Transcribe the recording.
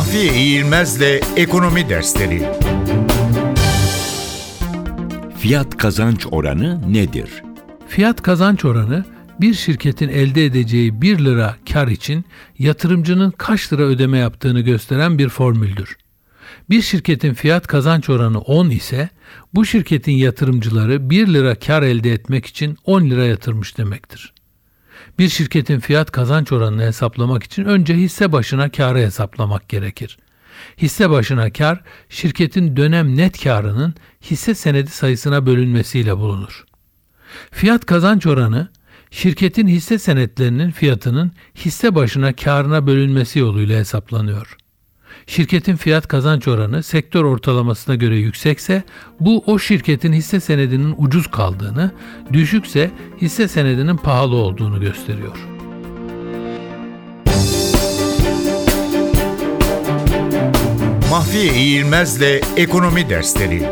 Mahfiye İğilmez'le Ekonomi Dersleri Fiyat kazanç oranı nedir? Fiyat kazanç oranı bir şirketin elde edeceği 1 lira kar için yatırımcının kaç lira ödeme yaptığını gösteren bir formüldür. Bir şirketin fiyat kazanç oranı 10 ise bu şirketin yatırımcıları 1 lira kar elde etmek için 10 lira yatırmış demektir. Bir şirketin fiyat kazanç oranını hesaplamak için önce hisse başına karı hesaplamak gerekir. Hisse başına kar, şirketin dönem net karının hisse senedi sayısına bölünmesiyle bulunur. Fiyat kazanç oranı, şirketin hisse senetlerinin fiyatının hisse başına karına bölünmesi yoluyla hesaplanıyor. Şirketin fiyat kazanç oranı sektör ortalamasına göre yüksekse bu o şirketin hisse senedinin ucuz kaldığını, düşükse hisse senedinin pahalı olduğunu gösteriyor. Mahfiye İğilmez'le Ekonomi Dersleri